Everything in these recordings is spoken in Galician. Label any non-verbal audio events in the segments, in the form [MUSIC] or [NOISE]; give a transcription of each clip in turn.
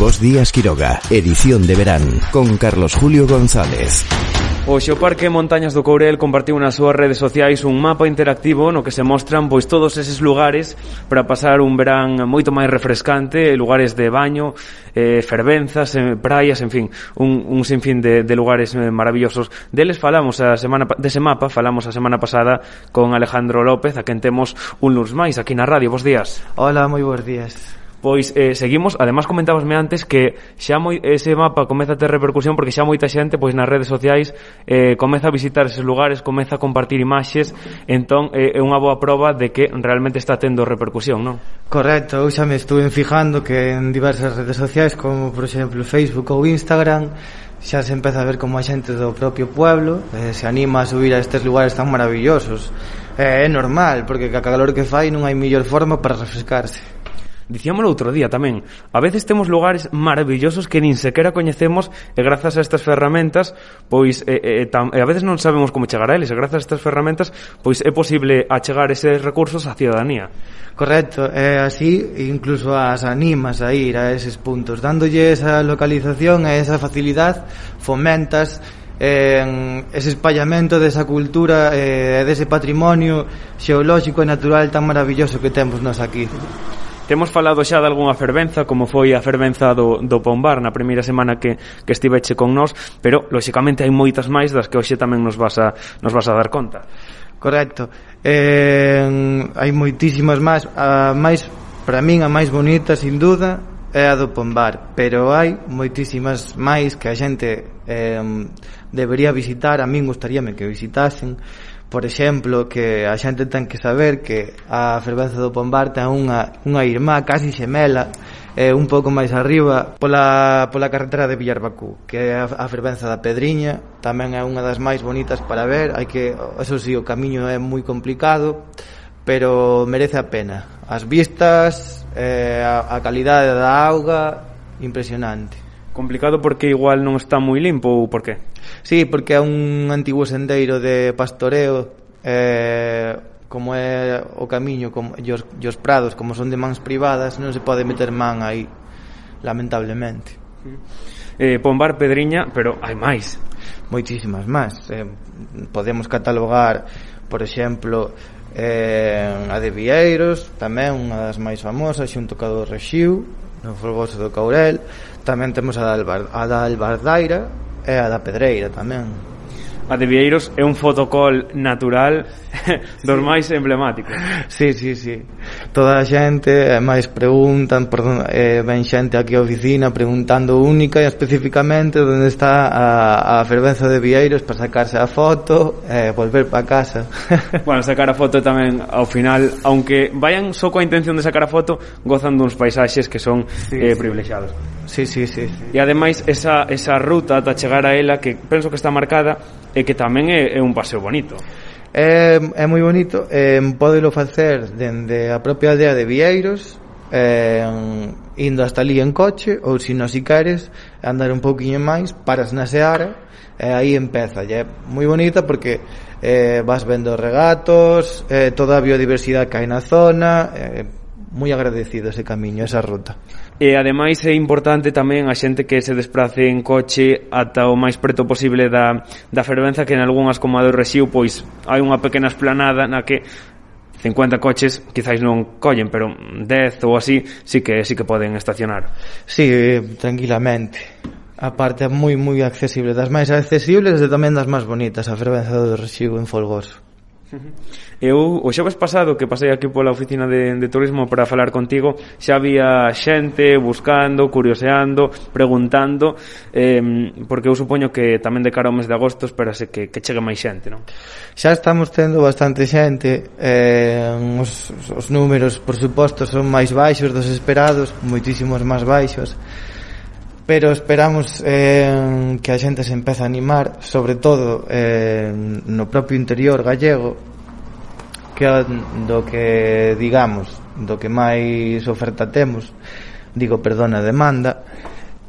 Vos Días Quiroga, edición de verán, con Carlos Julio González. Oxe, o Parque Montañas do Courel compartiu nas súas redes sociais un mapa interactivo no que se mostran pois todos eses lugares para pasar un verán moito máis refrescante, lugares de baño, eh, fervenzas, eh, praias, en fin, un, un sinfín de, de lugares eh, maravillosos. Deles falamos a semana dese mapa, falamos a semana pasada con Alejandro López, a quen temos un luns máis aquí na radio. Bos días. Hola, moi bons días. Pois eh, seguimos, además comentábosme antes que xa moi, ese mapa comeza a ter repercusión porque xa moita xente pois nas redes sociais eh, comeza a visitar eses lugares, comeza a compartir imaxes, entón eh, é unha boa proba de que realmente está tendo repercusión, non? Correcto, eu xa me estuve fijando que en diversas redes sociais como por exemplo Facebook ou Instagram xa se empeza a ver como a xente do propio pueblo eh, se anima a subir a estes lugares tan maravillosos. Eh, é normal, porque a calor que fai non hai mellor forma para refrescarse. Dicíamolo outro día tamén, a veces temos lugares maravillosos que nin sequera coñecemos e grazas a estas ferramentas, pois e, e, tam, e a veces non sabemos como chegar a eles, e grazas a estas ferramentas, pois é posible achegar eses recursos á ciudadanía. Correcto, é así, incluso as animas a ir a eses puntos, dándolle esa localización e esa facilidad, fomentas en ese espallamento desa cultura e dese patrimonio xeolóxico e natural tan maravilloso que temos nos aquí. Temos falado xa de algunha fervenza, como foi a fervenza do, do Pombar na primeira semana que, que estiveche con nós, pero, lóxicamente, hai moitas máis das que hoxe tamén nos vas a, nos vas a dar conta. Correcto. Eh, hai moitísimas máis, a máis para min a máis bonita, sin duda, é a do Pombar, pero hai moitísimas máis que a xente eh, debería visitar, a min gustaríame que visitasen, por exemplo, que a xente ten que saber que a fervenza do Pombar ten unha, unha irmá casi xemela eh, un pouco máis arriba pola, pola carretera de Villarbacú que é a, a fervenza da Pedriña tamén é unha das máis bonitas para ver hai que, eso sí, o camiño é moi complicado pero merece a pena as vistas eh, a, a calidade da auga impresionante complicado porque igual non está moi limpo ou por que? Sí, porque é un antigo sendeiro de pastoreo eh, como é o camiño como, e, os, e os prados como son de mans privadas non se pode meter man aí lamentablemente. Eh, Pombar Pedriña pero hai máis. Moitísimas máis. Eh, podemos catalogar por exemplo eh, a de Vieiros tamén unha das máis famosas xunto ca do Rexiu no Folgoso do Caurel. Tamén temos a da, Albar, a da Albardaira é a da Pedreira tamén a de Vieiros é un fotocol natural [LAUGHS] dos sí. máis emblemáticos. Sí, sí, sí toda a xente, eh, máis preguntan, perdón, eh, ven xente aquí á oficina preguntando única e especificamente onde está a, a fervenza de Vieiros para sacarse a foto e eh, volver para casa. [LAUGHS] bueno, sacar a foto tamén ao final, aunque vayan só coa intención de sacar a foto, gozan duns paisaxes que son sí, eh, privilexiados. Sí, sí, sí, sí. E ademais esa, esa ruta ata chegar a ela que penso que está marcada e que tamén é, é un paseo bonito. É, é moi bonito, eh, podelo facer dende a propia aldea de Vieiros, eh, indo hasta ali en coche, ou se non si queres, andar un pouquiño máis, paras na Seara, e eh, aí empeza, e é moi bonita porque eh, vas vendo regatos, eh, toda a biodiversidade que hai na zona, eh, moi agradecido ese camiño, esa ruta. E ademais é importante tamén a xente que se desprace en coche ata o máis preto posible da, da fervenza que en algunhas como a do Rexiu pois hai unha pequena esplanada na que 50 coches quizáis non collen, pero 10 ou así sí que sí que poden estacionar. Sí, tranquilamente. A parte é moi moi accesible, das máis accesibles e tamén das máis bonitas, a fervenza do Rexiu en Folgoso. Eu o xoves pasado que pasei aquí pola oficina de, de turismo para falar contigo xa había xente buscando, curioseando, preguntando eh, porque eu supoño que tamén de cara ao mes de agosto esperase que, que chegue máis xente, non? Xa estamos tendo bastante xente eh, os, os números, por suposto, son máis baixos dos esperados moitísimos máis baixos pero esperamos eh, que a xente se empeza a animar, sobre todo eh, no propio interior gallego, que do que digamos, do que máis oferta temos, digo, perdona, demanda,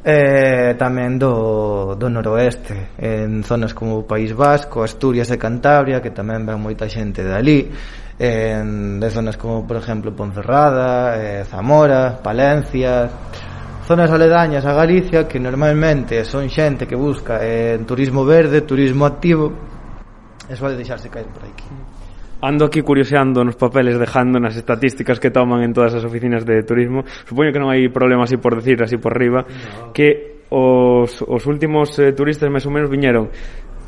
eh, tamén do, do noroeste, en zonas como o País Vasco, Asturias e Cantabria, que tamén ven moita xente dali, en, de zonas como, por exemplo, Ponferrada, eh, Zamora, Palencia, zonas aledañas a Galicia que normalmente son xente que busca eh, turismo verde, turismo activo e suele deixarse caer por aquí Ando aquí curioseando nos papeles dejando nas estatísticas que toman en todas as oficinas de turismo supoño que non hai problema así por decir así por riba no. que os, os últimos eh, turistas máis ou menos viñeron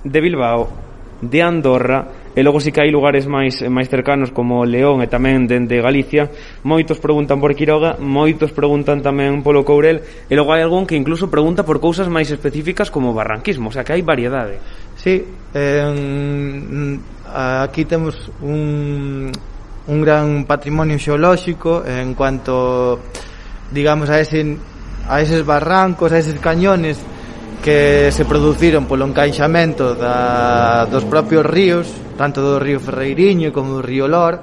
de Bilbao, de Andorra E logo si que hai lugares máis máis cercanos como León e tamén dende Galicia, moitos preguntan por Quiroga, moitos preguntan tamén polo Courel, e logo hai algún que incluso pregunta por cousas máis específicas como barranquismo, o sea que hai variedade. Sí, eh, aquí temos un, un gran patrimonio xeolóxico en cuanto digamos a ese a eses barrancos, a eses cañones que se produciron polo encaixamento da, dos propios ríos tanto do río Ferreiriño como do río Lor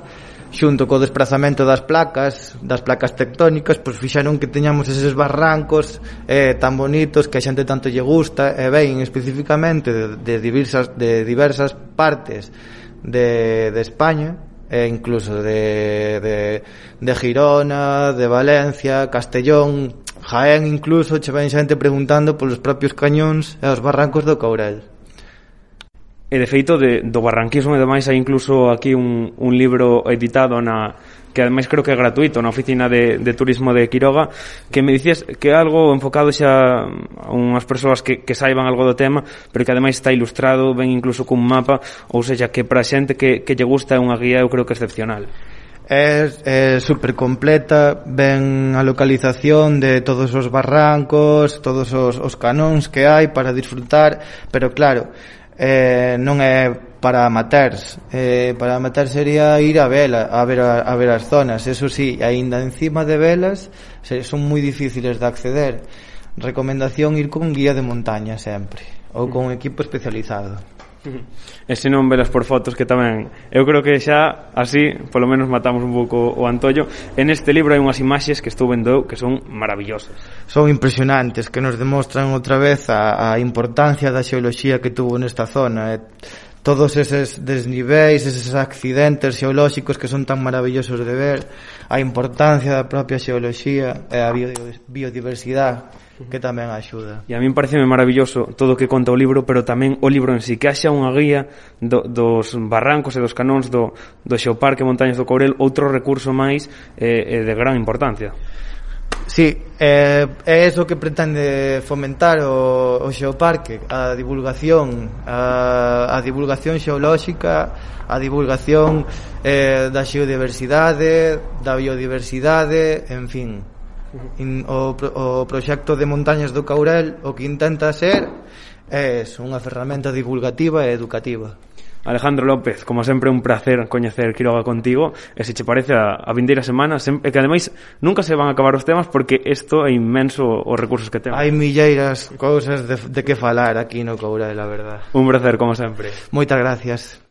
xunto co desplazamento das placas, das placas tectónicas, pois fixaron que teñamos eses barrancos eh, tan bonitos que a xente tanto lle gusta e ven especificamente de, de, diversas, de diversas partes de, de España e incluso de, de, de Girona, de Valencia, Castellón, Jaén incluso che ven xente preguntando polos propios cañóns e os barrancos do Caurel. E de feito de, do barranquismo e demais hai incluso aquí un, un libro editado na, que ademais creo que é gratuito na oficina de, de turismo de Quiroga que me dicías que é algo enfocado xa a unhas persoas que, que saiban algo do tema pero que ademais está ilustrado ben incluso cun mapa ou seja que para xente que, que lle gusta é unha guía eu creo que excepcional. É, é super completa, ven a localización de todos os barrancos, todos os, os canóns que hai para disfrutar, pero claro, eh, non é para amateurs. Eh, para amateurs sería ir a vela a ver, a, a ver as zonas. Eso sí, aínda encima de velas son moi difíciles de acceder. Recomendación ir con guía de montaña sempre ou con equipo especializado. E se non velas por fotos que tamén Eu creo que xa así Polo menos matamos un pouco o antollo En este libro hai unhas imaxes que estou vendo eu Que son maravillosas. Son impresionantes que nos demostran outra vez A, a importancia da xeoloxía que tuvo nesta zona E todos eses desniveis, eses accidentes xeolóxicos que son tan maravillosos de ver, a importancia da propia xeoloxía e a biodiversidade que tamén axuda. E a min pareceme maravilloso todo o que conta o libro, pero tamén o libro en si, que haxa unha guía do, dos barrancos e dos canóns do, do Xeoparque Montañas do Courel, outro recurso máis eh, eh, de gran importancia. Sí, eh, é eso que pretende fomentar o, o xeoparque a divulgación a, a divulgación xeolóxica a divulgación eh, da xeodiversidade da biodiversidade en fin In, o, o proxecto de Montañas do Caurel o que intenta ser é unha ferramenta divulgativa e educativa. Alejandro López, como sempre un placer coñecer Quiroga contigo e se che parece a, a vindeira semana sempre, que ademais nunca se van a acabar os temas porque isto é inmenso os recursos que temos Hai milleiras cousas de, de que falar aquí no Caurel, la verdad. Un placer, como sempre. Moitas gracias.